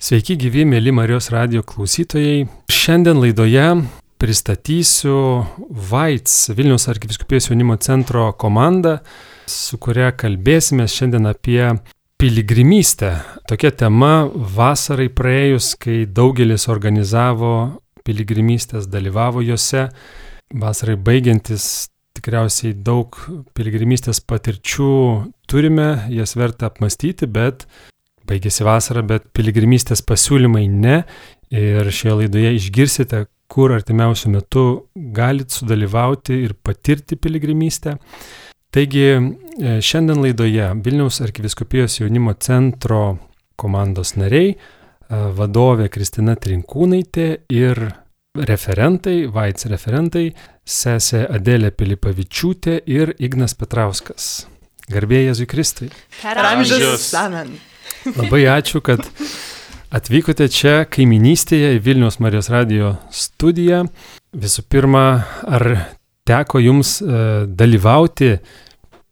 Sveiki gyvi, mėly Marijos radio klausytojai. Šiandien laidoje pristatysiu VAITS Vilnius arkiviskupijos jaunimo centro komandą, su kuria kalbėsime šiandien apie piligrimystę. Tokia tema vasarai praėjus, kai daugelis organizavo piligrimystės, dalyvavo juose. Vasarai baigiantis tikriausiai daug piligrimystės patirčių turime, jas verta apmastyti, bet baigėsi vasara, bet piligrimystės pasiūlymai ne. Ir šioje laidoje išgirsite, kur artimiausių metų galit sudalyvauti ir patirti piligrimystę. Taigi e, šiandien laidoje Vilniaus arkiviskupijos jaunimo centro komandos nariai, e, vadovė Kristina Trinkūnaitė ir referentai, Vaits referentai, sesė Adelė Pilipavičiūtė ir Ignas Petrauskas. Garbėjai Jėzui Kristui. Per amžius. Amen. Labai ačiū, kad atvykote čia kaiminystėje į Vilnius Marijos radio studiją. Visų pirma, ar teko jums e, dalyvauti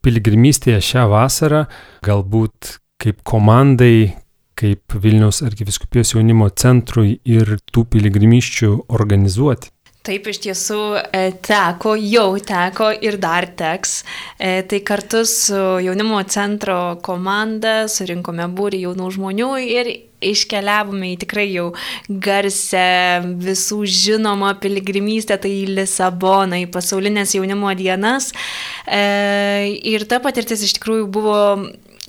piligrimystėje šią vasarą, galbūt kaip komandai, kaip Vilnius arkiviskupijos jaunimo centrui ir tų piligrimyščių organizuoti? Taip, iš tiesų e, teko, jau teko ir dar teks. E, tai kartu su jaunimo centro komanda surinkome būrį jaunų žmonių ir iškeliavome į tikrai jau garsę visų žinomą piligrimystę, tai į Lisaboną, į pasaulinės jaunimo dienas. E, ir ta patirtis iš tikrųjų buvo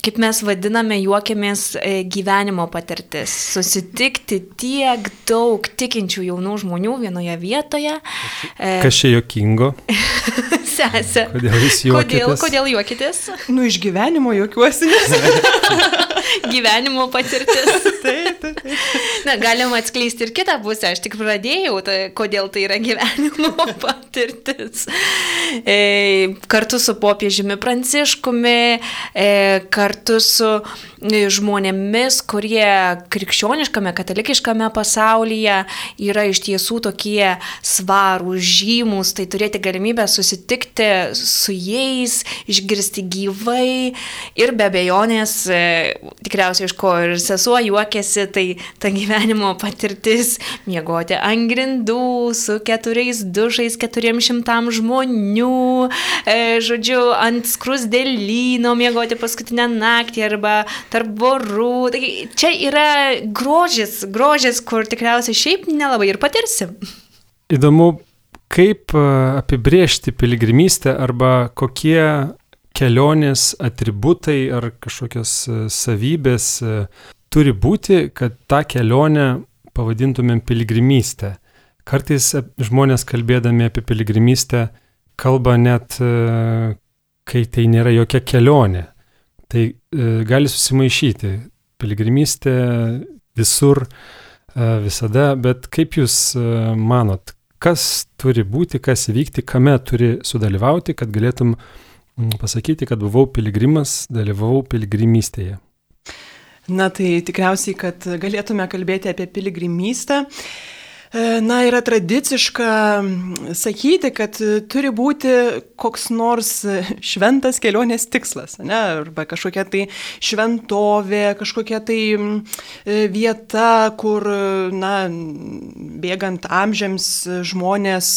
kaip mes vadiname, juokiamės e, gyvenimo patirtis. Susitikti tiek daug tikinčių jaunų žmonių vienoje vietoje. Kas čia jokingo? Sesė. Kodėl jūs juokitės? Kodėl, kodėl juokitės? Nu, iš gyvenimo juokiuosi. gyvenimo patirtis. taip, taip, taip. Na, galima atskleisti ir kitą pusę. Aš tik pradėjau, tai, kodėl tai yra gyvenimo patirtis. E, kartu su popiežiumi Pranciškumi, e, kartu su e, žmonėmis, kurie krikščioniškame, katalikiškame pasaulyje yra iš tiesų tokie svarų, žymus, tai turėti galimybę susitikti su jais, išgirsti gyvai ir be abejonės, e, tikriausiai iš ko ir sesuo juokėsi, tai ta gyvenimo patirtis - miegoti ant grindų su keturiais dušais, keturiems šimtam žmonių, e, žodžiu, ant skrusdėlyno miegoti paskutinę naktį arba tarp borų. Tai čia yra grožis, grožis, kur tikriausiai šiaip nelabai ir patirsi. Įdomu, kaip e, apibriežti piligrimystę arba kokie kelionės atributai ar kažkokios e, savybės e, turi būti, kad tą kelionę pavadintumėm piligrimystę. Kartais žmonės kalbėdami apie piligrimystę kalba net, kai tai nėra jokia kelionė. Tai e, gali susimaišyti. Piligrimystė visur, e, visada, bet kaip jūs manot, kas turi būti, kas įvykti, kame turi sudalyvauti, kad galėtum pasakyti, kad buvau piligrimas, dalyvavau piligrimystėje? Na tai tikriausiai, kad galėtume kalbėti apie piligrimystę. E, na, yra tradiciška sakyti, kad turi būti koks nors šventas kelionės tikslas, ne, arba kažkokia tai šventovė, kažkokia tai e, vieta, kur, na, bėgant amžiams žmonės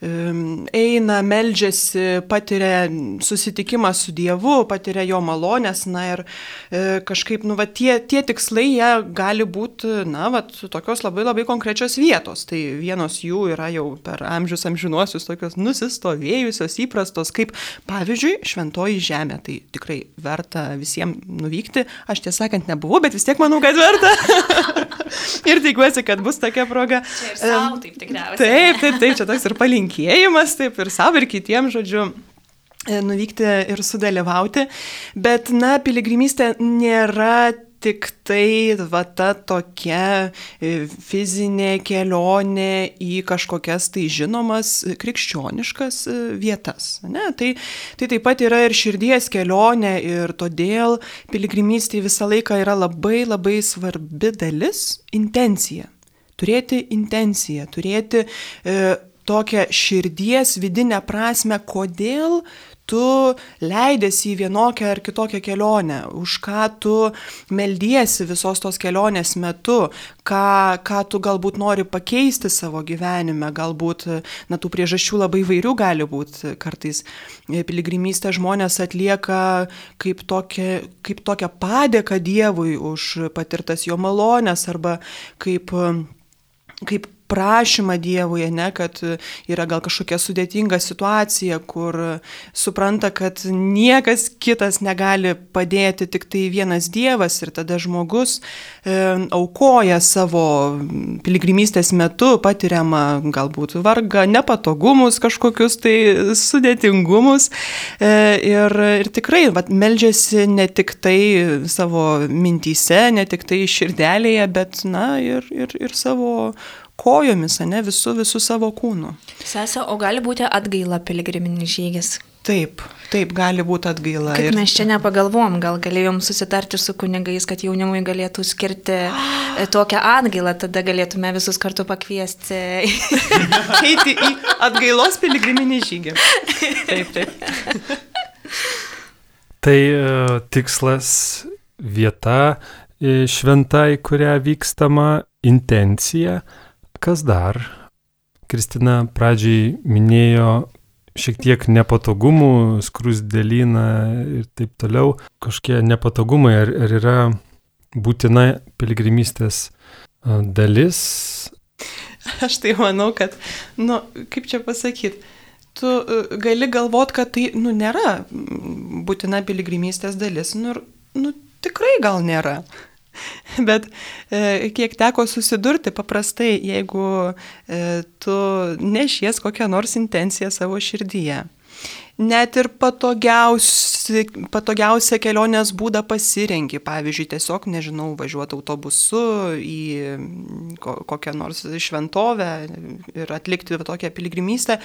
eina, meldžiasi, patiria susitikimą su Dievu, patiria jo malonės, na ir e, kažkaip, nu, va, tie, tie tikslai, jie gali būti, na, va, tokios labai labai konkrečios vietos. Tai vienos jų yra jau per amžius amžinuosius tokios nusistovėjusios, įprastos, kaip pavyzdžiui, šventoji žemė. Tai tikrai verta visiems nuvykti. Aš tiesą sakant nebuvau, bet vis tiek manau, kad verta. ir tikiuosi, kad bus tokia proga. Čia ir savo, taip tikriausiai. Taip, taip, taip, čia toks ir palinkėjimas linkėjimas, taip ir savo, ir kitiems, žodžiu, e, nuvykti ir sudalyvauti. Bet, na, piligrimystė nėra tik tai va ta tokia e, fizinė kelionė į kažkokias tai žinomas krikščioniškas e, vietas. Ne? Tai, tai taip pat yra ir širdies kelionė ir todėl piligrimystė visą laiką yra labai labai svarbi dalis - intencija. Turėti intenciją, turėti e, tokią širdies vidinę prasme, kodėl tu leidėsi į vienokią ar kitokią kelionę, už ką tu meldiesi visos tos kelionės metu, ką, ką tu galbūt nori pakeisti savo gyvenime, galbūt, na, tų priežasčių labai vairių gali būti. Kartais piligrimystę žmonės atlieka kaip tokia, kaip tokia padėka Dievui už patirtas jo malonės arba kaip kaip prašymą Dievui, ne, kad yra gal kažkokia sudėtinga situacija, kur supranta, kad niekas kitas negali padėti, tik tai vienas Dievas ir tada žmogus e, aukoja savo piligrimystės metu patiriamą galbūt vargą, nepatogumus kažkokius tai sudėtingumus e, ir, ir tikrai vat, meldžiasi ne tik tai savo mintyse, ne tik tai širdelėje, bet na ir, ir, ir savo kojomis, ne visų, visų savo kūnų. Sese, o gali būti atgaila piligriminis žygis? Taip, taip gali būti atgaila. Kaip ir... mes čia nepagalvom, gal galėjom susitarti su kunigais, kad jaunimui galėtų skirti e, tokią atgailą, tada galėtume visus kartu pakviesti. Eiti į atgailos piligriminį žygį. Taip, taip. tai uh, tikslas vieta e, šventai, kurią vykstama, intencija, Kas dar? Kristina pradžiai minėjo šiek tiek nepatogumų, skrusdėlyną ir taip toliau. Kažkokie nepatogumai, ar, ar yra būtina piligrimystės dalis? Aš tai manau, kad, nu, kaip čia pasakyti, tu gali galvot, kad tai, nu, nėra būtina piligrimystės dalis. Nu, nu tikrai gal nėra. Bet e, kiek teko susidurti, paprastai, jeigu e, tu nešies kokią nors intenciją savo širdyje, net ir patogiausi, patogiausią kelionės būdą pasirenki, pavyzdžiui, tiesiog, nežinau, važiuoti autobusu į kokią nors šventovę ir atlikti tokią piligrimystę,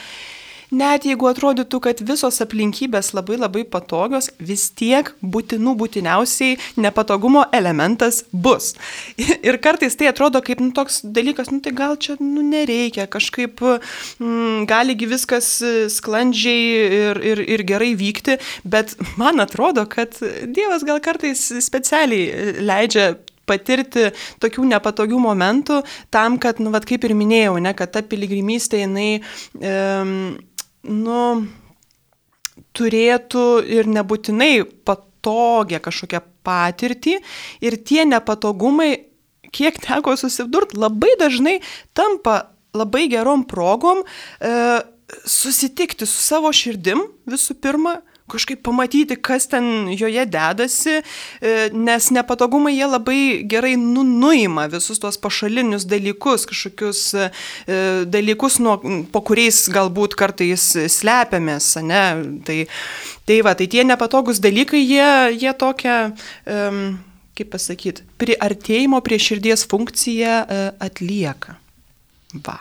net jeigu atrodytų, kad visos aplinkybės labai labai patogios, vis tiek būtinų būtiniausiai nepatogumo elementas bus. Ir kartais tai atrodo kaip nu, toks dalykas, nu tai gal čia nu, nereikia, kažkaip mm, galigi viskas sklandžiai ir, ir, ir gerai vykti, bet man atrodo, kad Dievas gal kartais specialiai leidžia patirti tokių nepatogių momentų tam, kad, nu, vat, kaip ir minėjau, ne, kad ta piligrimystė jinai um, nu, turėtų ir nebūtinai patogią kažkokią patirtį ir tie nepatogumai, kiek teko susidurti, labai dažnai tampa labai gerom progom e, susitikti su savo širdim visų pirma, kažkaip pamatyti, kas ten joje dedasi, e, nes nepatogumai jie labai gerai nu, nuima visus tuos pašalinius dalykus, kažkokius e, dalykus, nuo, po kuriais galbūt kartais slepiamės, ne? Tai, tai va, tai tie nepatogus dalykai, jie, jie tokia, um, kaip pasakyti, priartėjimo prie širdies funkciją uh, atlieka. Va.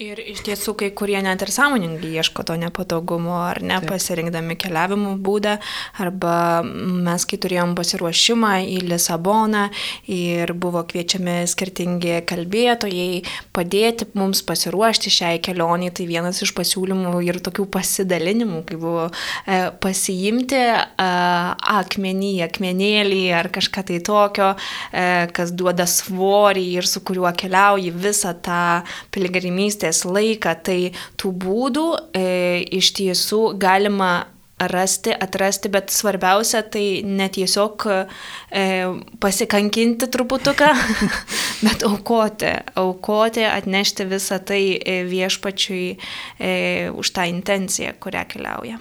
Ir iš tiesų, kai kurie net ir sąmoningai ieško to nepatogumo, ar ne, Taip. pasirinkdami keliavimo būdą, arba mes, kai turėjom pasiruošimą į Lisaboną ir buvo kviečiami skirtingi kalbėtojai padėti mums pasiruošti šiai kelioniai, tai vienas iš pasiūlymų ir tokių pasidalinimų, kai buvo e, pasiimti e, akmenį, akmenėlį ar kažką tai tokio, e, kas duoda svorį ir su kuriuo keliauji visą tą piligrimystę paauglystės laiką, tai tų būdų e, iš tiesų galima rasti, atrasti, bet svarbiausia tai ne tiesiog e, pasikankinti truputuką, bet aukoti, aukoti, atnešti visą tai e, viešpačiui e, už tą intenciją, kurią keliauja.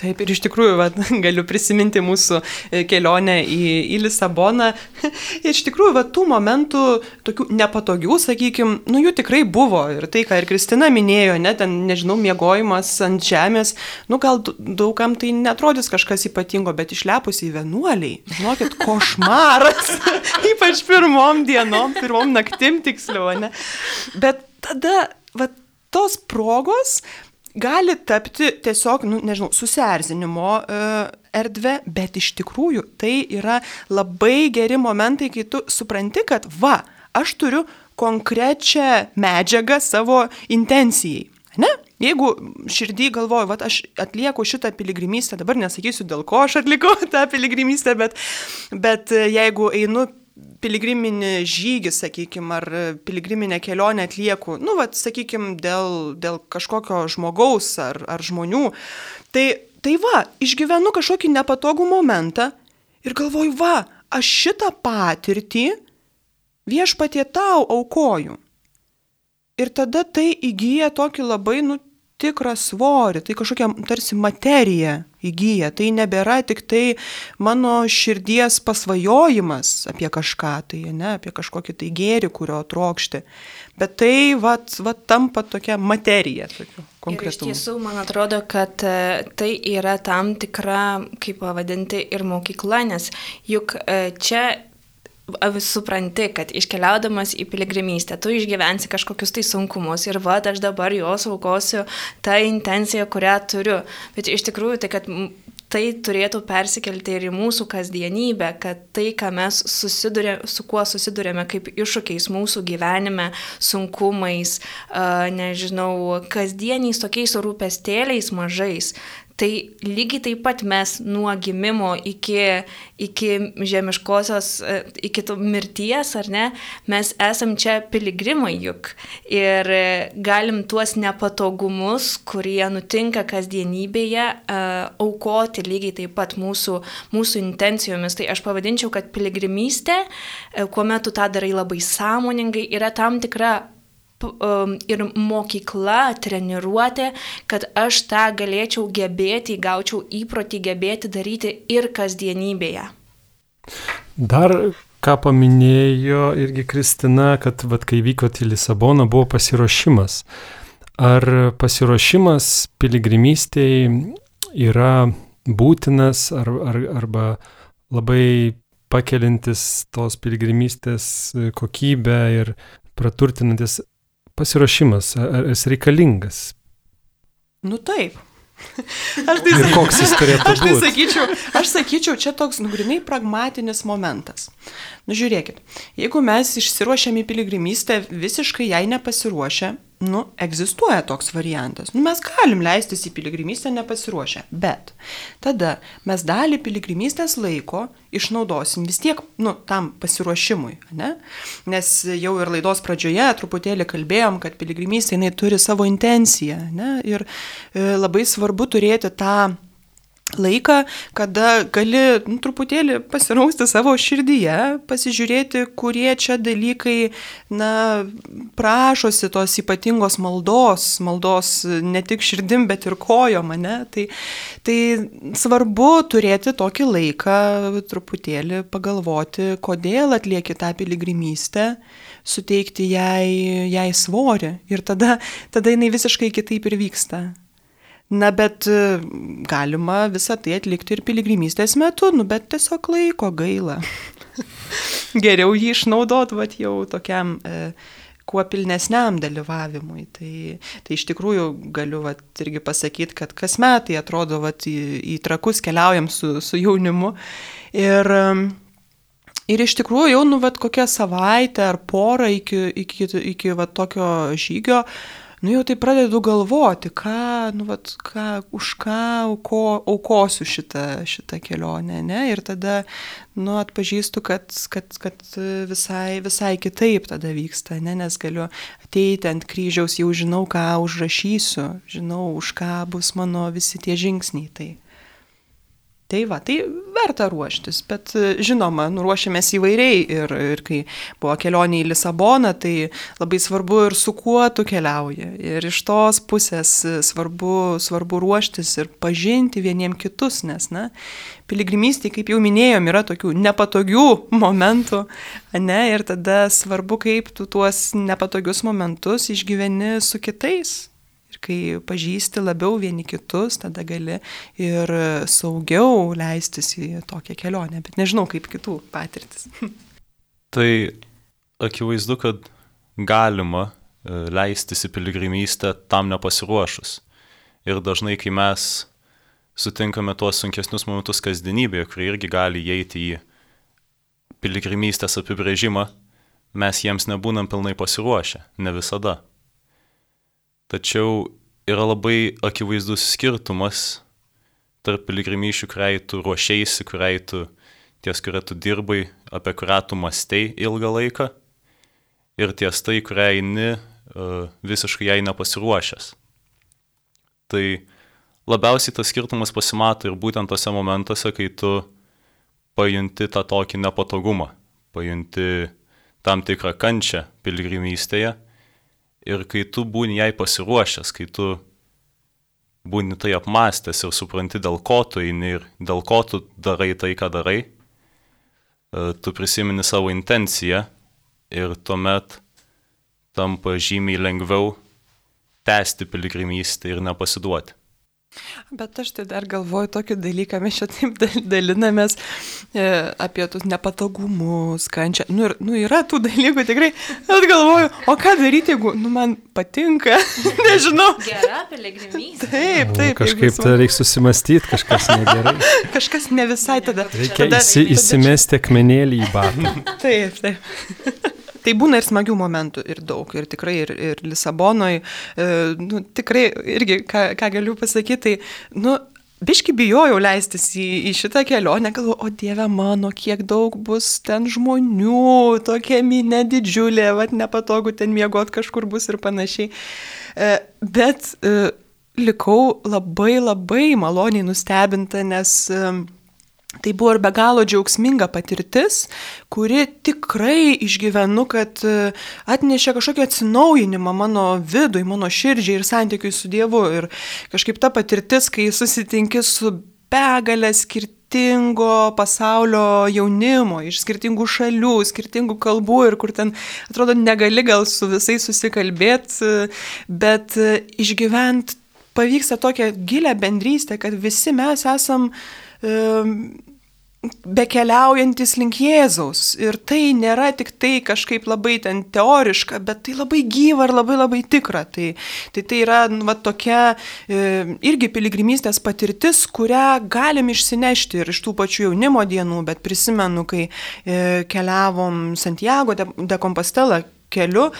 Taip, ir iš tikrųjų, va, galiu prisiminti mūsų e, kelionę į, į Lisaboną. Ir iš tikrųjų, va, tų momentų, tokių nepatogių, sakykime, nu jų tikrai buvo. Ir tai, ką ir Kristina minėjo, net ten, nežinau, miegojimas ant žemės, nu gal daugam tai netrodys kažkas ypatingo, bet išlepusiai vienuoliai, žinokit, košmaras. Ypač pirmom dienom, pirmom naktim tiksliau, ne? Bet tada, va, tos progos, gali tapti tiesiog, nu, nežinau, susierzinimo e, erdvė, bet iš tikrųjų tai yra labai geri momentai, kai tu supranti, kad va, aš turiu konkrečią medžiagą savo intencijai. Ne? Jeigu širdį galvoju, va, aš atlieku šitą piligrimystę, dabar nesakysiu, dėl ko aš atlikau tą piligrimystę, bet, bet jeigu einu piligriminį žygį, sakykime, ar piligriminę kelionę atlieku, nu, va, sakykime, dėl, dėl kažkokio žmogaus ar, ar žmonių, tai, tai va, išgyvenu kažkokį nepatogų momentą ir galvoju, va, aš šitą patirtį viešpatie tau aukoju. Ir tada tai įgyja tokį labai, nu, tikrą svorį, tai kažkokia tarsi materija įgyja, tai nebėra tik tai mano širdies pasvajojimas apie kažką, tai ne, apie kažkokį tai gėrį, kurio trokšti, bet tai vat, vat tampa tokia materija. Iš tiesų, man atrodo, kad e, tai yra tam tikra, kaip pavadinti, ir mokykla, nes juk e, čia supranti, kad iškeliaudamas į piligrimystę, tu išgyvensi kažkokius tai sunkumus ir va, aš dabar juos aukosiu tą intenciją, kurią turiu. Bet iš tikrųjų tai, kad tai turėtų persikelti ir į mūsų kasdienybę, kad tai, mes susidurė, su kuo susidurėme kaip iššūkiais mūsų gyvenime, sunkumais, nežinau, kasdieniais tokiais rūpestėliais mažais, Tai lygiai taip pat mes nuo gimimo iki, iki žemiškosios, e, iki mirties, ar ne, mes esam čia piligrimai juk. Ir e, galim tuos nepatogumus, kurie nutinka kasdienybėje, uh, aukoti lygiai taip pat mūsų, mūsų intencijomis. Tai aš pavadinčiau, kad piligrimystė, kuomet tu tą darai labai sąmoningai, yra tam tikra ir mokykla, treniruotė, kad aš tą galėčiau gebėti, gaučiau įprotį gebėti daryti ir kasdienybėje. Dar ką paminėjo irgi Kristina, kad vat, kai vykote į Lisaboną buvo pasiruošimas. Ar pasiruošimas piligrimystėje yra būtinas ar, ar, arba labai pakelintis tos piligrimystės kokybę ir praturtinantis pasiruošimas, ar jis reikalingas? Nu taip. Aš tai, ir koks jis turėtų aš tai būti? Sakyčiau, aš sakyčiau, čia toks nugrinai pragmatinis momentas. Nu žiūrėkit, jeigu mes išsiruošiam į piligrimystę visiškai jai nepasiruošę, nu, egzistuoja toks variantas. Nu, mes galim leistis į piligrimystę nepasiruošę, bet tada mes dalį piligrimystės laiko išnaudosim vis tiek, nu, tam pasiruošimui, ne? Nes jau ir laidos pradžioje truputėlį kalbėjom, kad piligrimystė jinai turi savo intenciją, ne? Ir e, labai svarbu turėti tą laiką, kada gali nu, truputėlį pasirausti savo širdyje, pasižiūrėti, kurie čia dalykai, na, prašosi tos ypatingos maldos, maldos ne tik širdim, bet ir kojom, ne? Tai, tai svarbu turėti tokį laiką, truputėlį pagalvoti, kodėl atlieki tą piligrimystę suteikti jai, jai svorį ir tada, tada jinai visiškai kitaip ir vyksta. Na, bet e, galima visą tai atlikti ir piligrimystės metu, nu, bet tiesiog laiko gaila. Geriau jį išnaudot, vat jau tokiam e, kuo pilnesniam dalyvavimui. Tai, tai iš tikrųjų galiu vat, irgi pasakyti, kad kas metai atrodo, vat, į, į trakus keliaujam su, su jaunimu. Ir, ir iš tikrųjų jau, nu, vat, kokią savaitę ar porą iki, iki, iki vat, tokio žygio nu jau tai pradedu galvoti, ką, nu, vat, ką, už ką auko, aukosiu šitą, šitą kelionę, ne? Ir tada, nu, atpažįstu, kad, kad, kad visai, visai kitaip tada vyksta, ne? Nes galiu ateiti ant kryžiaus, jau žinau, ką užrašysiu, žinau, už ką bus mano visi tie žingsniai. Tai. Tai va, tai verta ruoštis, bet žinoma, nu, ruošiamės įvairiai ir, ir kai buvo kelionė į Lisaboną, tai labai svarbu ir su kuo tu keliauji. Ir iš tos pusės svarbu, svarbu ruoštis ir pažinti vieniem kitus, nes, na, piligrimystė, kaip jau minėjom, yra tokių nepatogių momentų, ne, ir tada svarbu, kaip tu tuos nepatogius momentus išgyveni su kitais kai pažįsti labiau vieni kitus, tada gali ir saugiau leistis į tokią kelionę, bet nežinau kaip kitų patirtis. Tai akivaizdu, kad galima e, leistis į piligrimystę tam nepasiruošus. Ir dažnai, kai mes sutinkame tuos sunkesnius momentus kasdienybėje, kurie irgi gali įeiti į piligrimystės apibrėžimą, mes jiems nebūnam pilnai pasiruošę, ne visada. Tačiau yra labai akivaizdus skirtumas tarp piligrimyšių, kuriai tu ruošėsi, kuriai tu ties kuria tu dirbai, apie kurią tu mastei ilgą laiką, ir ties tai, kurią eini uh, visiškai jai nepasiruošęs. Tai labiausiai tas skirtumas pasimato ir būtent tose momentuose, kai tu pajunti tą tokį nepatogumą, pajunti tam tikrą kančią piligrimystėje ir kai tu būni jai pasiruošęs, kai tu būni tai apmastęs ir supranti, dėl ko tu eini ir dėl ko tu darai tai, ką darai, e, tu prisimeni savo intenciją ir tuomet tampa žymiai lengviau tęsti piligrimystę ir nepasiduoti. Bet aš tai dar galvoju tokį dalyką, mes čia taip dalinamės e, apie tus nepatogumus, kančią. Nu, ir, nu, yra tų dalykų tikrai, bet galvoju, o ką daryti, jeigu, nu, man patinka, nežinau. Gera piligrimystė. Taip, taip. Kažkaip tai reikia susimastyti, kažkas negerai. kažkas ne visai tada. Reikia tada, įsi, įsimesti akmenėlį į batą. taip, taip. Tai būna ir smagių momentų, ir daug, ir tikrai, ir, ir Lisabonoje, e, nu, tikrai, irgi, ką, ką galiu pasakyti, tai, nu, biški bijojau leistis į, į šitą kelionę, galvoju, o Dieve mano, kiek daug bus ten žmonių, tokia minė didžiulė, vad nepatogu ten miegot kažkur bus ir panašiai. E, bet e, likau labai labai maloniai nustebinta, nes e, Tai buvo ir be galo džiaugsminga patirtis, kuri tikrai išgyvenu, kad e, atnešė kažkokį atsinaujinimą mano vidui, mano širdžiai ir santykiui su Dievu. Ir kažkaip ta patirtis, kai susitinki su begalė skirtingo pasaulio jaunimo, iš skirtingų šalių, skirtingų kalbų ir kur ten, atrodo, negali gal su visais susikalbėti, e, bet e, išgyvent pavyksta tokią gilę bendrystę, kad visi mes esam bekeliaujantis link Jėzaus. Ir tai nėra tik tai kažkaip labai ten teoriška, bet tai labai gyva ir labai labai tikra. Tai tai, tai yra nu, va, tokia e, irgi piligrimystės patirtis, kurią galim išsinešti ir iš tų pačių jaunimo dienų, bet prisimenu, kai e, keliavom Santiago de, de Compostela keliu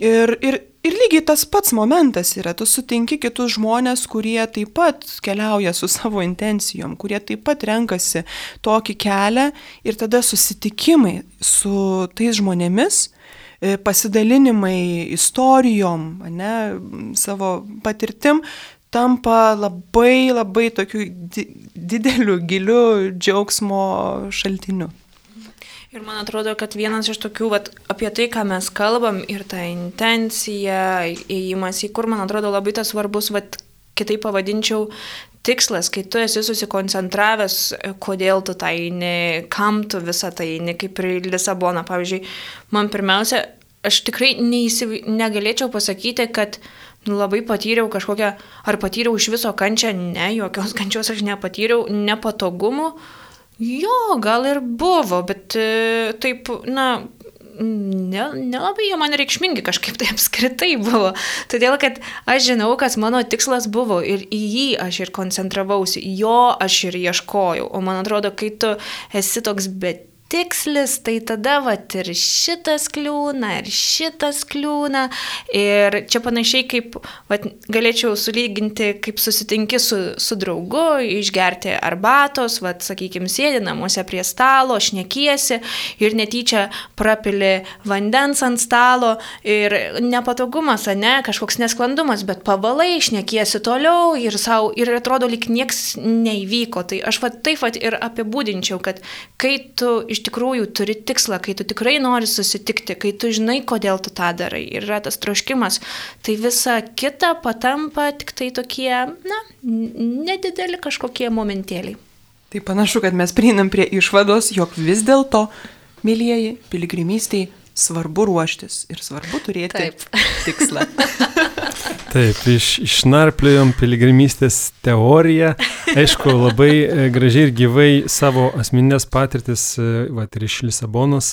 ir, ir Ir lygiai tas pats momentas yra, tu sutinki kitus žmonės, kurie taip pat keliauja su savo intencijom, kurie taip pat renkasi tokį kelią ir tada susitikimai su tais žmonėmis, e, pasidalinimai istorijom, ne, savo patirtim, tampa labai labai tokiu dideliu, giliu džiaugsmo šaltiniu. Ir man atrodo, kad vienas iš tokių, vat, apie tai, ką mes kalbam, ir ta intencija, įėjimas į kur, man atrodo, labai tas svarbus, vat, kitaip pavadinčiau, tikslas, kai tu esi susikoncentravęs, kodėl tu tai eini, kam tu visą tai eini, kaip ir Lisabona, pavyzdžiui, man pirmiausia, aš tikrai neįsiv... negalėčiau pasakyti, kad nu, labai patyriau kažkokią, ar patyriau iš viso kančią, ne, jokios kančios aš nepatyriau, nepatogumų, Jo, gal ir buvo, bet e, taip, na, nelabai ne jie man reikšmingi kažkaip tai apskritai buvo. Todėl, kad aš žinau, kas mano tikslas buvo ir į jį aš ir koncentravausi, jo aš ir ieškojau. O man atrodo, kai tu esi toks bet tikslis, tai tada vat ir šitas kliūna, ir šitas kliūna. Ir čia panašiai kaip vat, galėčiau sulyginti, kaip susitinki su, su draugu, išgerti arbatos, vat, sakykime, sėdi namuose prie stalo, šnekiesi ir netyčia prapili vandens ant stalo ir nepatogumas, ne, kažkoks nesklandumas, bet pavalai, šnekiesi toliau ir, sau, ir atrodo, lik nieks neįvyko. Tai aš vat, taip vat ir apibūdinčiau, kad kai tu iš tikrųjų turi tikslą, kai tu tikrai nori susitikti, kai tu žinai, kodėl tu tą darai ir yra tas troškimas, tai visa kita patampa tik tai tokie, na, nedideli kažkokie momentėliai. Tai panašu, kad mes prieinam prie išvados, jog vis dėlto, mėlyjeji, piligrimystėje svarbu ruoštis ir svarbu turėti Taip. tikslą. Taip, iš, išnarpliojom piligrimystės teoriją. Aišku, labai e, gražiai ir gyvai savo asmeninės patirtis, e, va, ir iš Lisabonos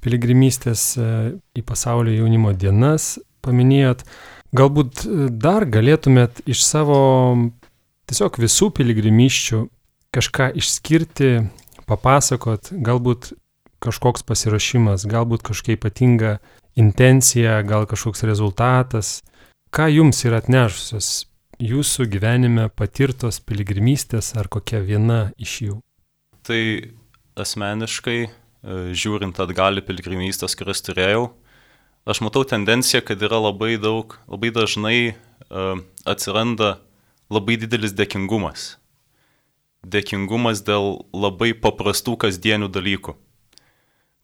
piligrimystės e, į pasaulio jaunimo dienas paminėjot. Galbūt dar galėtumėt iš savo tiesiog visų piligrimyščių kažką išskirti, papasakot, galbūt kažkoks pasiruošimas, galbūt kažkokia ypatinga intencija, gal kažkoks rezultatas, ką jums yra atnešusios jūsų gyvenime patirtos piligrimystės ar kokia viena iš jų? Tai asmeniškai, e, žiūrint atgal į piligrimystės, kurias turėjau, aš matau tendenciją, kad yra labai daug, labai dažnai uh, atsiranda labai didelis dėkingumas. Dėkingumas dėl labai paprastų kasdienių dalykų.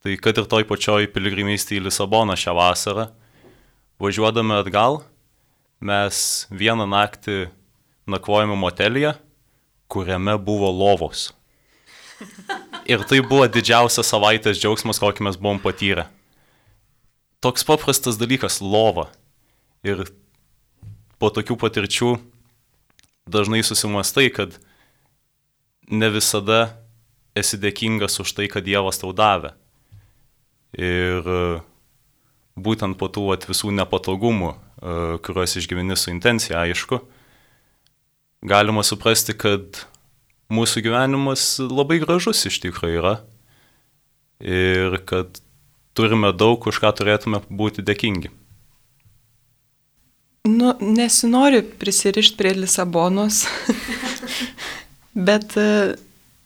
Tai kad ir toj pačioj piligrimystėje į Lisaboną šią vasarą, važiuodami atgal, mes vieną naktį nakvojame motelėje, kuriame buvo lovos. Ir tai buvo didžiausias savaitės džiaugsmas, kokį mes buvom patyrę. Toks paprastas dalykas - lova. Ir po tokių patirčių dažnai susimastai, kad ne visada esi dėkingas už tai, kad Dievas tau davė. Ir e, būtent po tų at, visų nepatogumų, kuriuos išgyveni su intencija, aišku, galima suprasti, kad mūsų gyvenimas labai gražus iš tikrųjų yra. Ir kad turime daug, už ką turėtume būti dėkingi. Nu, nesinori prisirišti prie Lisabonos, bet, e,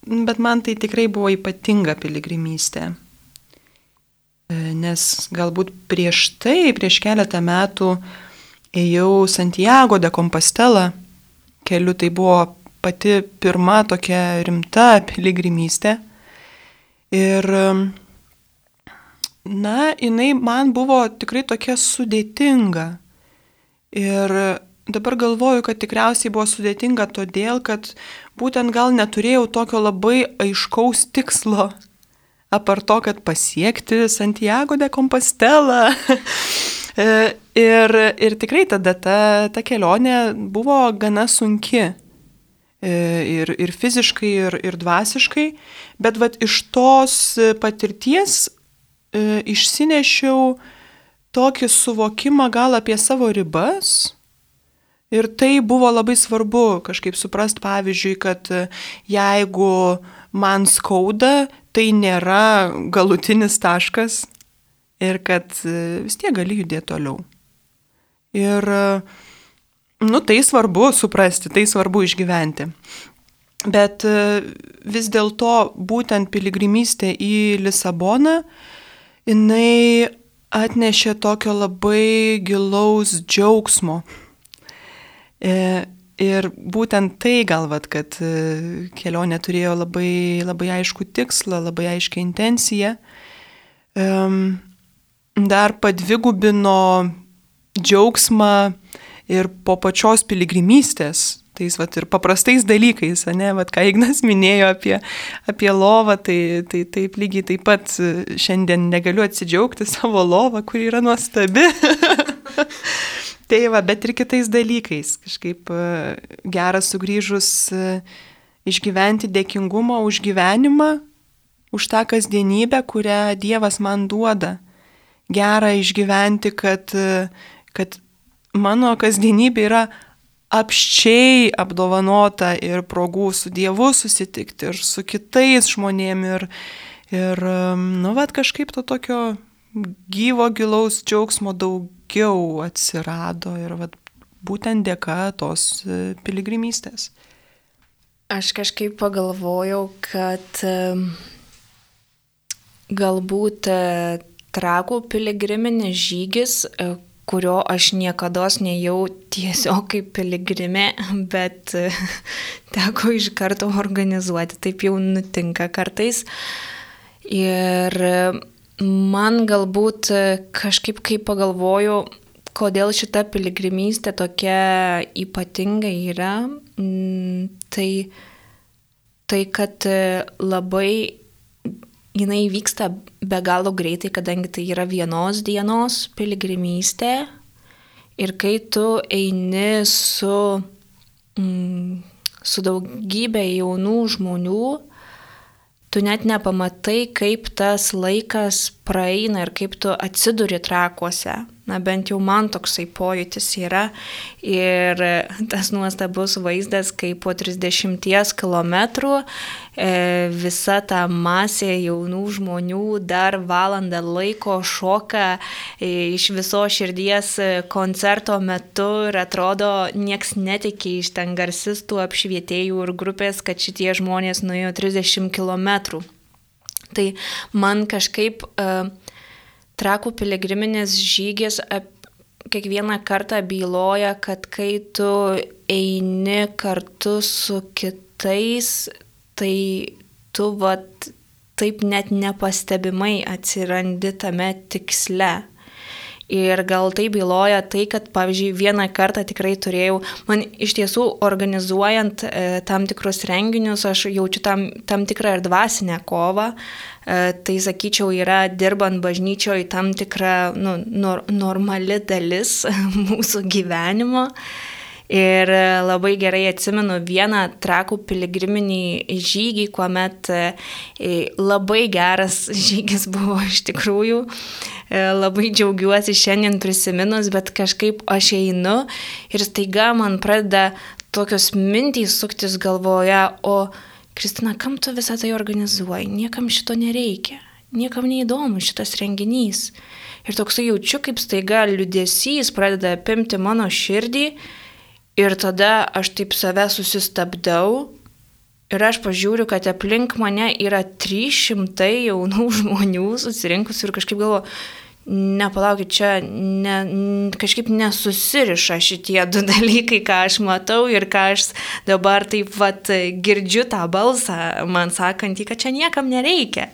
bet man tai tikrai buvo ypatinga piligrimystė. E, nes galbūt prieš tai, prieš keletą metų ėjau Santiago de Compostela keliu, tai buvo pati pirma tokia rimta piligrimystė. Ir, na, jinai man buvo tikrai tokia sudėtinga. Ir dabar galvoju, kad tikriausiai buvo sudėtinga todėl, kad būtent gal neturėjau tokio labai aiškaus tikslo apar to, kad pasiekti Santiago de Compostela. E, ir, ir tikrai tada ta, ta kelionė buvo gana sunki. E, ir, ir fiziškai, ir, ir dvasiškai. Bet vat, iš tos patirties e, išsinešiau tokį suvokimą gal apie savo ribas. Ir tai buvo labai svarbu kažkaip suprast, pavyzdžiui, kad jeigu man skauda, tai nėra galutinis taškas ir kad e, vis tiek gali judėti toliau. Ir, e, nu, tai svarbu suprasti, tai svarbu išgyventi. Bet e, vis dėlto būtent piligrimystė į Lisaboną, jinai atnešė tokio labai gilaus džiaugsmo. Ir būtent tai galvat, kad e, kelionė turėjo labai, labai aišku tikslą, labai aiškę intenciją. Dar padvigubino džiaugsmą ir po pačios piligrimystės, tais vat, ir paprastais dalykais, ne, vat, ką Ignas minėjo apie, apie lovą, tai, tai taip lygiai taip pat e, šiandien negaliu atsidžiaugti savo lovą, kuri yra nuostabi. Tai va, bet ir kitais dalykais. Kažkaip e, geras sugrįžus e, išgyventi dėkingumą už gyvenimą, už tą kasdienybę, kurią Dievas man duoda. Gera išgyventi, kad, e, kad mano kasdienybė yra apščiai apdovanota ir progų su Dievu susitikti ir su kitais žmonėmis ir, ir nu, vad kažkaip to tokio gyvo gilaus džiaugsmo daug daugiau atsirado ir vat, būtent dėka tos e, piligrimystės. Aš kažkaip pagalvojau, kad galbūt e, trakų piligriminis žygis, e, kurio aš niekada nejau tiesiog kaip piligrimė, bet teko iš karto organizuoti, taip jau nutinka kartais. Ir Man galbūt e, kažkaip kaip pagalvoju, kodėl šita piligrimystė tokia ypatinga yra, mm, tai, tai kad e, labai jinai vyksta be galo greitai, kadangi tai yra vienos dienos piligrimystė. Ir kai tu eini su, mm, su daugybė jaunų žmonių, tu net nepamatai, kaip tas laikas praeina ir kaip tu atsiduri trakuose. Na bent jau man toksai pojūtis yra. Ir tas nuostabus vaizdas, kai po 30 km e, visa ta masė jaunų žmonių dar valandą laiko šoka e, iš viso širdies koncerto metu ir atrodo, nieks netikė iš ten garsistų, apšvietėjų ir grupės, kad šitie žmonės nuėjo 30 km. Tai man kažkaip uh, trakų piligriminis žygis kiekvieną kartą byloja, kad kai tu eini kartu su kitais, tai tu vat taip net nepastebimai atsirandi tame tiksle. Ir gal tai byloja tai, kad, pavyzdžiui, vieną kartą tikrai turėjau, man iš tiesų organizuojant e, tam tikrus renginius, aš jaučiu tam, tam tikrą ir dvasinę kovą. E, tai, sakyčiau, yra dirbant bažnyčioje tam tikra nu, nor, normali dalis mūsų gyvenimo. Ir labai gerai atsimenu vieną trakų piligriminį žygį, kuomet e, labai geras žygis buvo iš tikrųjų. E, labai džiaugiuosi šiandien prisiminus, bet kažkaip aš einu ir staiga man pradeda tokios mintys suktis galvoje, o Kristina, kam tu visą tai organizuoji? Niekam šito nereikia. Niekam neįdomu šitas renginys. Ir toksai jaučiu, kaip staiga liudesys pradeda apimti mano širdį ir tada aš taip save susistabdau ir aš pažiūriu, kad aplink mane yra 300 jaunų žmonių susirinkusių ir kažkaip galvoju, nepalaukit, čia ne, kažkaip nesusiriša šitie du dalykai, ką aš matau ir ką aš dabar taip vat girdžiu tą balsą, man sakantį, kad čia niekam nereikia.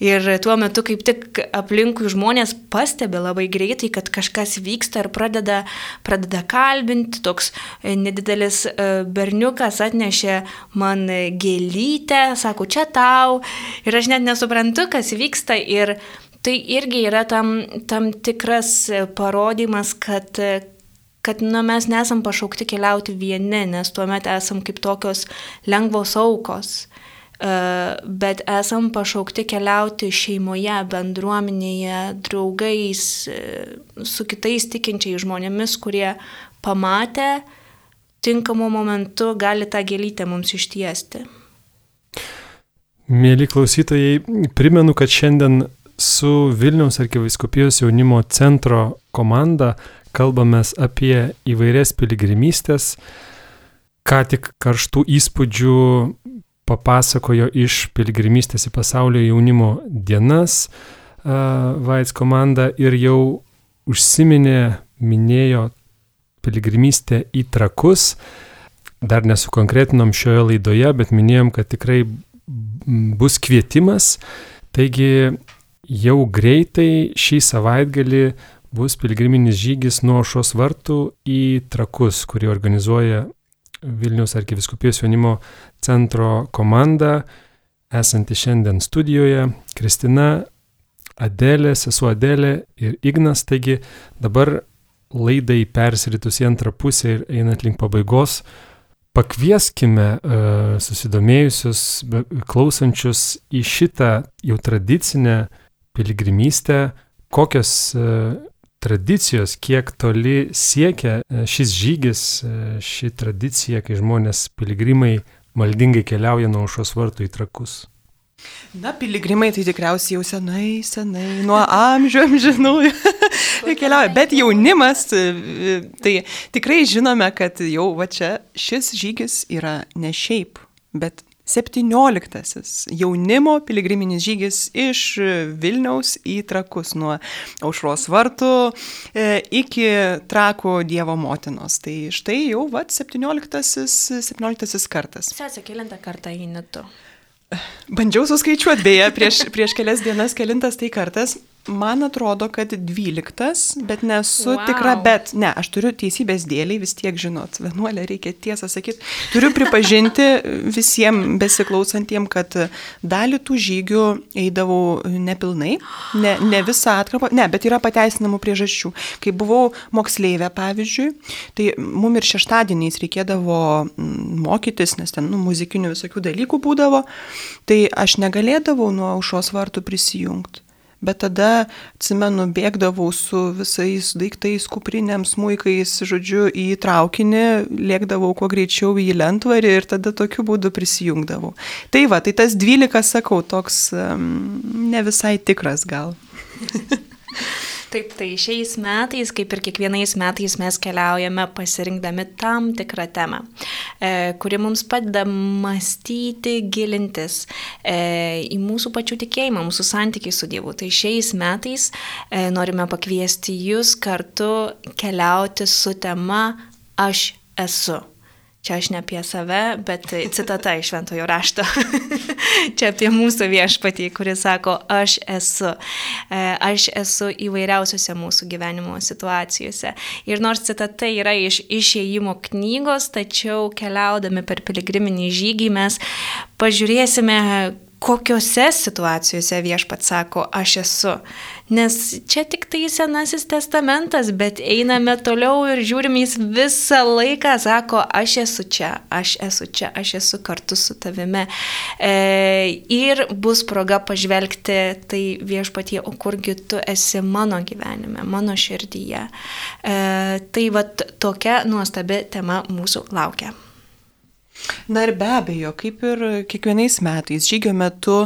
Ir tuo metu kaip tik aplinkui žmonės pastebi labai greitai, kad kažkas vyksta ir pradeda, pradeda kalbinti. Toks nedidelis e, berniukas atnešė man gėlytę, sako, čia tau. Ir aš net nesuprantu, kas vyksta. Ir tai irgi yra tam, tam tikras e, parodymas, kad, e, kad nu, mes nesam pašaukti keliauti vieni, nes tuomet esam kaip tokios lengvos aukos, e, bet esam pašaukti keliauti šeimoje, bendruomenėje, draugais, su kitais tikinčiais žmonėmis, kurie pamatę tinkamu momentu gali tą gėlytę mums ištiesti. Mėly klausytojai, primenu, kad šiandien su Vilniaus arkiviskupijos jaunimo centro komanda kalbamės apie įvairias piligrimystės, ką tik karštų įspūdžių papasakojo iš piligrimystės į pasaulio jaunimo dienas Vaits komanda ir jau užsiminė, minėjo piligrimystę į trakus. Dar nesukonkretinom šioje laidoje, bet minėjom, kad tikrai bus kvietimas. Taigi jau greitai šį savaitgalį bus pilgriminis žygis nuo šios vartų į trakus, kurį organizuoja Vilniaus arkiviskupijos jaunimo centro komanda, esanti šiandien studijoje, Kristina, Adelė, sesuo Adelė ir Ignas. Taigi dabar laidai persiritus į antrą pusę ir einant link pabaigos, pakvieskime uh, susidomėjusius, klausančius į šitą jau tradicinę piligrimystę, kokios e, tradicijos, kiek toli siekia e, šis žygis, e, ši tradicija, kai žmonės piligrimai maldingai keliauja nuo aušos vartų į trakus. Na, piligrimai tai tikriausiai jau senai, senai, nuo amžių amžinų keliauja, bet jaunimas, tai tikrai žinome, kad jau va čia šis žygis yra ne šiaip, bet 17. Jaunimo piligriminis žygis iš Vilniaus į Trakus nuo aušros vartų e, iki Trakų Dievo motinos. Tai štai jau va 17. 17 kartas. Sesė, kilintą kartą eini tu. Bandžiau suskaičiuoti beje prieš, prieš kelias dienas, kelintas tai kartas. Man atrodo, kad 12, bet nesu wow. tikra, bet ne, aš turiu teisybės dėliai, vis tiek žinot, vienuolė reikia tiesą sakyti, turiu pripažinti visiems besiklausantiem, kad dalį tų žygių eidavau nepilnai, ne, ne visą atkarpą, ne, bet yra pateisinamų priežasčių. Kai buvau moksleivė, pavyzdžiui, tai mum ir šeštadieniais reikėdavo mm, mokytis, nes ten nu, muzikinių visokių dalykų būdavo, tai aš negalėdavau nuo aušos vartų prisijungti bet tada, atsimenu, bėgdavau su visais daiktais, kuprinėm, smūkais, žodžiu, į traukinį, lėkdavau kuo greičiau į lentvarį ir tada tokiu būdu prisijungdavau. Tai va, tai tas 12, sakau, toks um, ne visai tikras gal. Taip, tai šiais metais, kaip ir kiekvienais metais, mes keliaujame pasirinkdami tam tikrą temą, e, kuri mums padeda mąstyti, gilintis e, į mūsų pačių tikėjimą, mūsų santykiai su Dievu. Tai šiais metais e, norime pakviesti jūs kartu keliauti su tema Aš esu. Čia aš ne apie save, bet citata iš šventojo rašto. Čia apie mūsų viešpatį, kuris sako, aš esu. E, aš esu įvairiausiose mūsų gyvenimo situacijose. Ir nors citata yra iš išėjimo knygos, tačiau keliaudami per piligriminį žygį mes pažiūrėsime, kokiuose situacijose viešpat sako, aš esu. Nes čia tik tai Senasis testamentas, bet einame toliau ir žiūrime, jis visą laiką sako, aš esu čia, aš esu čia, aš esu kartu su tavimi. E, ir bus proga pažvelgti tai viešpatie, o kurgi tu esi mano gyvenime, mano širdyje. E, tai va tokia nuostabi tema mūsų laukia. Na ir be abejo, kaip ir kiekvienais metais, žygio metu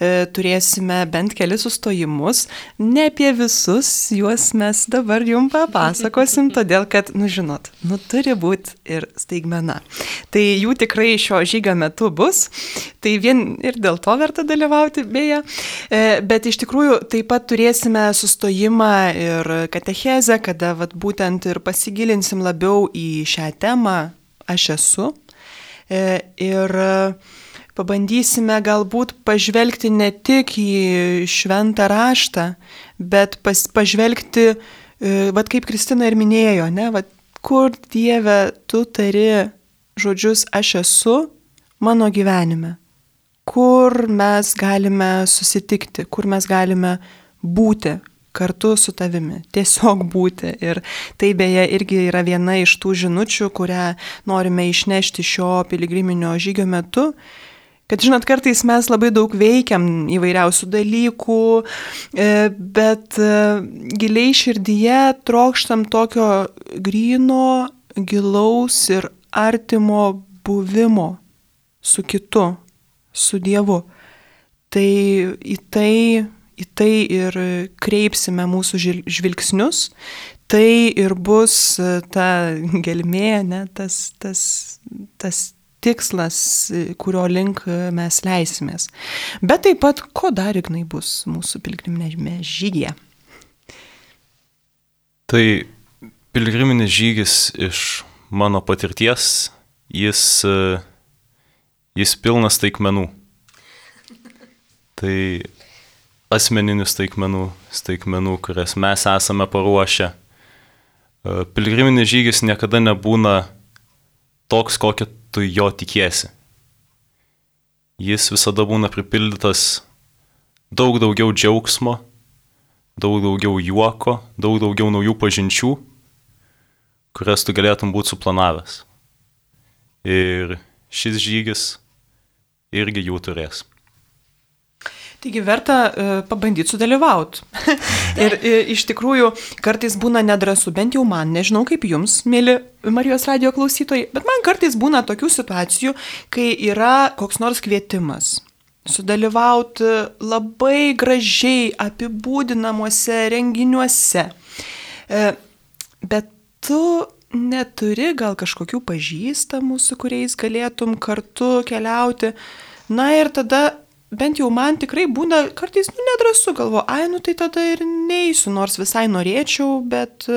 e, turėsime bent kelis sustojimus. Ne apie visus juos mes dabar jums papasakosim, todėl kad, nu žinot, nu turi būti ir staigmena. Tai jų tikrai šio žygio metu bus. Tai vien ir dėl to verta dalyvauti, beje. E, bet iš tikrųjų taip pat turėsime sustojimą ir katechezę, kada vat, būtent ir pasigilinsim labiau į šią temą. Aš esu ir e, pabandysime galbūt pažvelgti ne tik į šventą raštą, bet pas, pažvelgti, e, vad kaip Kristina ir minėjo, ne, vad kur Dieve tu tari žodžius aš esu mano gyvenime, kur mes galime susitikti, kur mes galime būti kartu su tavimi, tiesiog būti. Ir tai beje irgi yra viena iš tų žinučių, kurią norime išnešti šio piligriminio žygio metu. Kad žinot, kartais mes labai daug veikiam įvairiausių dalykų, e, bet e, giliai širdyje trokštam tokio grino, gilaus ir artimo buvimo su kitu, su Dievu. Tai į tai į tai ir kreipsime mūsų žvilgsnius, tai ir bus e, ta gelmė, ne, tas, tas, tas tikslas, e, kurio link mes leisimės. Bet taip pat, ko dar ignai bus mūsų pilgriminėme žygyje? Tai pilgriminis žygis iš mano patirties, jis, e, jis pilnas taikmenų. Tai asmeninių staigmenų, staigmenų, kurias mes esame paruošę. E, Pilgriminis žygis niekada nebūna toks, kokio tu jo tikiesi. Jis visada būna pripildytas daug daugiau džiaugsmo, daug daugiau juoko, daug daugiau naujų pažinčių, kurias tu galėtum būti suplanavęs. Ir šis žygis irgi jų turės. Taigi verta uh, pabandyti sudalyvauti. ir uh, iš tikrųjų kartais būna nedrasu, bent jau man, nežinau kaip jums, mėly Marijos radio klausytojai, bet man kartais būna tokių situacijų, kai yra koks nors kvietimas sudalyvauti labai gražiai apibūdinamuose renginiuose. Bet tu neturi gal kažkokių pažįstamų, su kuriais galėtum kartu keliauti. Na ir tada bent jau man tikrai būna kartais nu, nedrasu, galvo, ai, nu tai tada ir neįsiu, nors visai norėčiau, bet,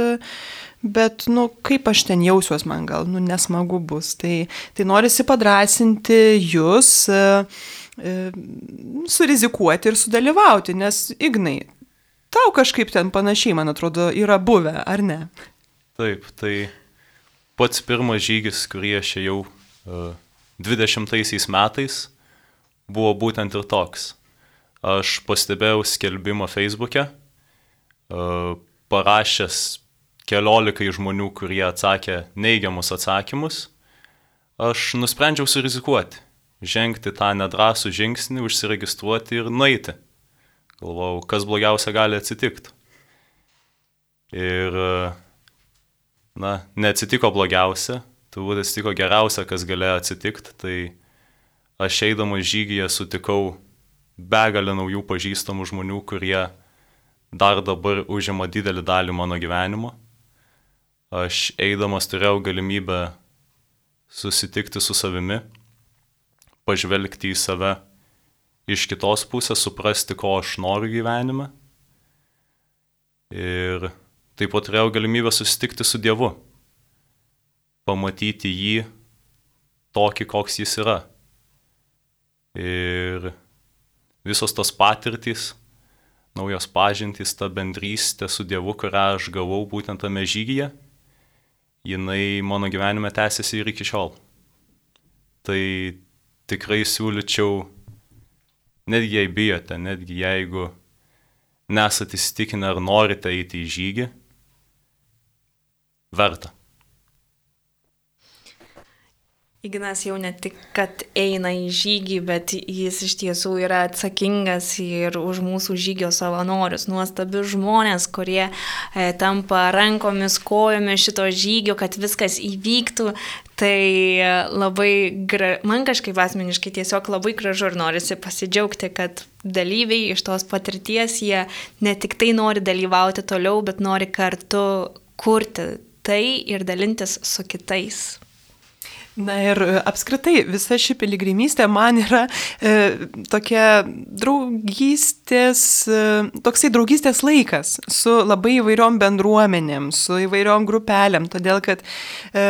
bet, nu, kaip aš ten jausiuos, man gal, nu, nesmagu bus. Tai, tai norisi padrasinti jūs, e, surizikuoti ir sudalyvauti, nes, Ignai, tau kažkaip ten panašiai, man atrodo, yra buvę, ar ne? Taip, tai pats pirmas žygis, kurį aš jau uh, 20 metais, buvo būtent ir toks. Aš pastebėjau skelbimą Facebook'e, parašęs keliolikai žmonių, kurie atsakė neigiamus atsakymus, aš nusprendžiau surizikuoti, žengti tą nedrasų žingsnį, užsiregistruoti ir nueiti Galvojau, kas blogiausia gali atsitikti. Ir, na, neatsitiko blogiausia, turbūt atsitiko geriausia, kas galėjo atsitikti. Tai aš eidamas žygyje sutikau begalę naujų pažįstamų žmonių, kurie dar dabar užima didelį dalį mano gyvenimo. Aš eidamas turėjau galimybę susitikti su savimi, pažvelgti į save iš kitos pusės, suprasti, ko aš noriu gyvenime. Ir taip pat turėjau galimybę susitikti su Dievu, pamatyti jį tokį, koks jis yra. Ir visos tos patirtys, naujos pažintys, ta bendrystė su Dievu, kurią aš gavau būtent tame žygyje, jinai mano gyvenime tęsiasi ir iki šiol. Tai tikrai siūlyčiau, netgi jei bijote, netgi jeigu nesate įsitikinę ar norite eiti į žygį, verta. Ignas jau ne tik, kad eina į žygį, bet jis iš tiesų yra atsakingas ir už mūsų žygio savanorius, nuostabius žmonės, kurie e, tampa rankomis, kojomis šito žygio, kad viskas įvyktų. Tai e, labai, gra... man kažkaip asmeniškai tiesiog labai gražu ir norisi pasidžiaugti, kad dalyviai iš tos patirties, jie ne tik tai nori dalyvauti toliau, bet nori kartu kurti tai ir dalintis su kitais. Na ir e, apskritai visa ši piligrimystė man yra e, tokia draugystės, e, toksai draugystės laikas su labai įvairiom bendruomenėm, su įvairiom grupelėm, todėl kad e,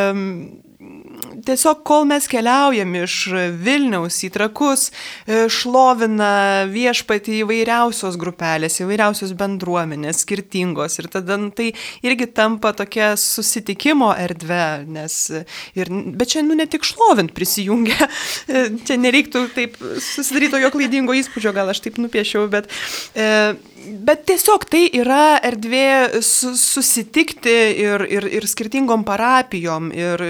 tiesiog kol mes keliaujam iš Vilniaus į Trakus, e, šlovina viešpatį įvairiausios grupelės, įvairiausios bendruomenės, skirtingos. Ir tada nu, tai irgi tampa tokia susitikimo erdvė, nes ir, bet čia nu ne tik šlovint prisijungia, e, čia nereiktų taip susidaryti tokio klaidingo įspūdžio, gal aš taip nupiešiau, bet e, bet tiesiog tai yra erdvė su, susitikti ir, ir, ir skirtingom parapijom ir,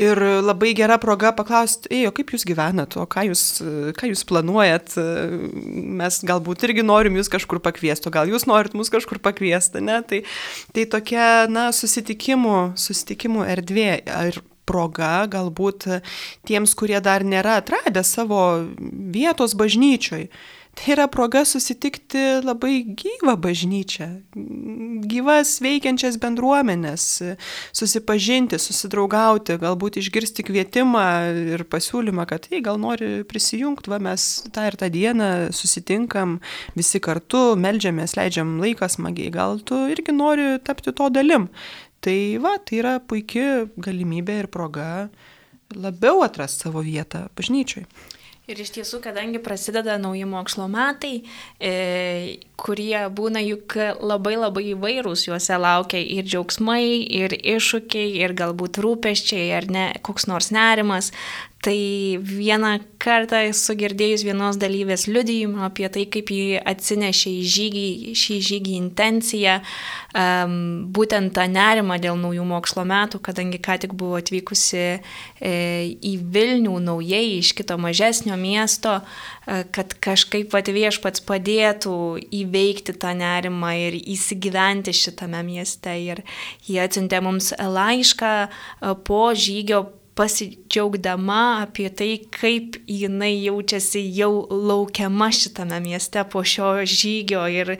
ir labai gera proga paklausti, ei, o kaip jūs gyvenat, o ką jūs, ką jūs planuojat, mes galbūt irgi norim jūs kažkur pakviesti, o gal jūs norit mus kažkur pakviesti, ne? Tai, tai tokia, na, susitikimų, susitikimų erdvė. Ir proga galbūt tiems, kurie dar nėra atradę savo vietos bažnyčioj Tai yra proga susitikti labai gyvą bažnyčią, gyvas veikiančias bendruomenės, susipažinti, susidraugauti, galbūt išgirsti kvietimą ir pasiūlymą, kad, ei, gal nori prisijungti, va mes tą ir tą dieną susitinkam visi kartu, melžiamės, leidžiam laiką smagiai, gal tu irgi nori tapti to dalim. Tai va, tai yra puikia galimybė ir proga labiau atrasti savo vietą bažnyčiai. Ir iš tiesų, kadangi prasideda nauji mokslo metai, e, kurie būna juk labai labai įvairūs, juose laukia ir džiaugsmai, ir iššūkiai, ir galbūt rūpeščiai, ar ne koks nors nerimas, Tai vieną kartą esu girdėjus vienos dalyvės liudijimą apie tai, kaip jį atsinešė į žygį, šį žygį intenciją, um, būtent tą nerimą dėl naujų mokslo metų, kadangi ką tik buvo atvykusi e, į Vilnių naujai iš kito mažesnio miesto, e, kad kažkaip pat viešpats padėtų įveikti tą nerimą ir įsigyventi šitame mieste. Ir jie atsintė mums laišką e, po žygio pasidžiaugdama apie tai, kaip jinai jaučiasi jau laukiama šitame mieste po šio žygio ir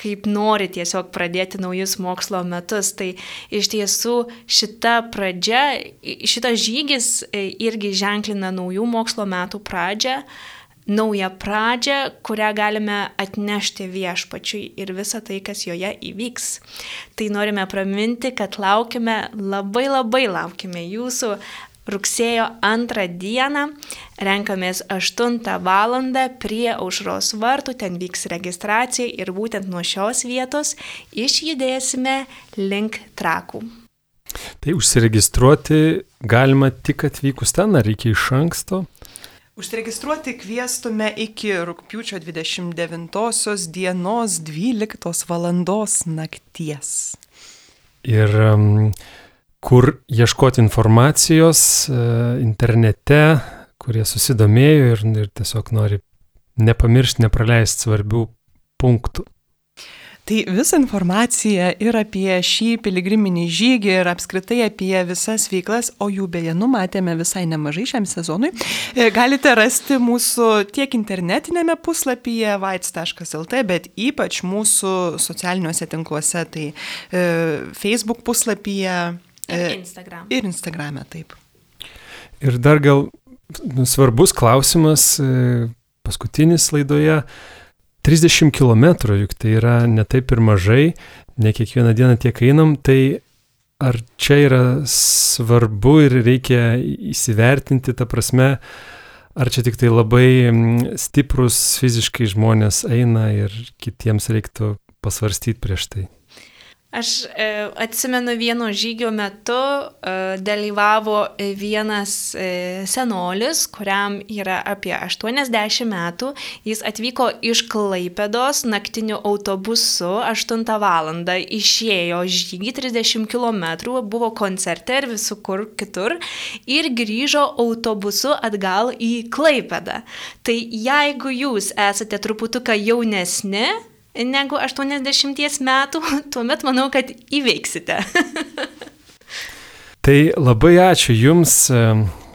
kaip nori tiesiog pradėti naujus mokslo metus. Tai iš tiesų šita pradžia, šitas žygis e, irgi ženklina naujų mokslo metų pradžią naują pradžią, kurią galime atnešti viešpačiui ir visą tai, kas joje įvyks. Tai norime praminti, kad laukime, labai labai laukime jūsų rugsėjo antrą dieną renkamės 8 val. prie aušros vartų, ten vyks registracija ir būtent nuo šios vietos išjudėsime link trakų. Tai užsiregistruoti galima tik atvykus ten, ar reikia iš anksto? Užsiregistruoti kviestume iki rūpiučio 29 dienos 12 val. nakties. Ir um, kur ieškoti informacijos e, internete, kurie susidomėjo ir, ir tiesiog nori nepamiršti, nepraleisti svarbių punktų. Tai visą informaciją ir apie šį piligriminį žygį ir apskritai apie visas veiklas, o jų beje numatėme visai nemažai šiam sezonui, e, galite rasti mūsų tiek internetinėme puslapyje vaits.lt, bet ypač mūsų socialiniuose tinkluose, tai e, Facebook puslapyje. E, ir Instagram. Ir Instagrame, taip. Ir dar gal svarbus klausimas, e, paskutinis laidoje. 30 km, juk tai yra netaip ir mažai, ne kiekvieną dieną tiek einam, tai ar čia yra svarbu ir reikia įsivertinti, ta prasme, ar čia tik tai labai stiprus fiziškai žmonės eina ir kitiems reiktų pasvarstyti prieš tai? Aš e, atsimenu vieno žygio metu e, dalyvavo vienas e, senolis, kuriam yra apie 80 metų. Jis atvyko iš Klaipėdos naktiniu autobusu 8 val. išėjo žygį 30 km, buvo koncerte ir visur kur kitur ir grįžo autobusu atgal į Klaipėdą. Tai jeigu jūs esate truputuką jaunesni, negu 80 metų, tuomet manau, kad įveiksite. tai labai ačiū Jums, e,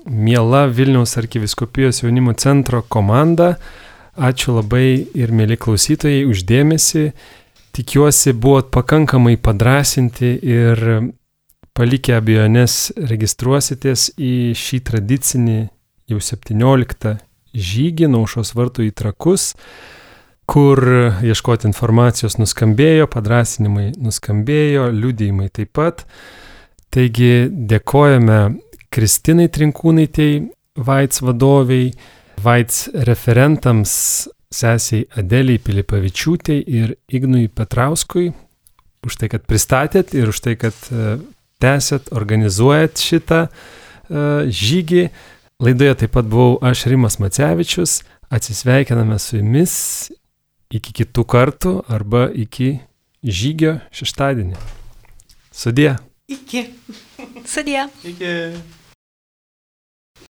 miela Vilniaus arkiviskupijos jaunimo centro komanda. Ačiū labai ir mėly klausytojai uždėmesi. Tikiuosi, buvot pakankamai padrasinti ir palikę abejonės registruositės į šį tradicinį jau 17 žygį naušos vartų į trakus kur ieškoti informacijos nuskambėjo, padrasinimai nuskambėjo, liudijimai taip pat. Taigi dėkojame Kristinai Trinkūnaitėjai, Vaits vadoviai, Vaits referentams sesiai Adeliai Pilipavičiūtei ir Ignui Petrauskui už tai, kad pristatėt ir už tai, kad e, tęsėt, organizuojat šitą uh, žygį. Laidoje taip pat buvau aš Rimas Macevičius. Atsisveikiname su jumis iki kitų kartų arba iki žygio šeštadienį. Sudė. Iki. Sudė. Iki.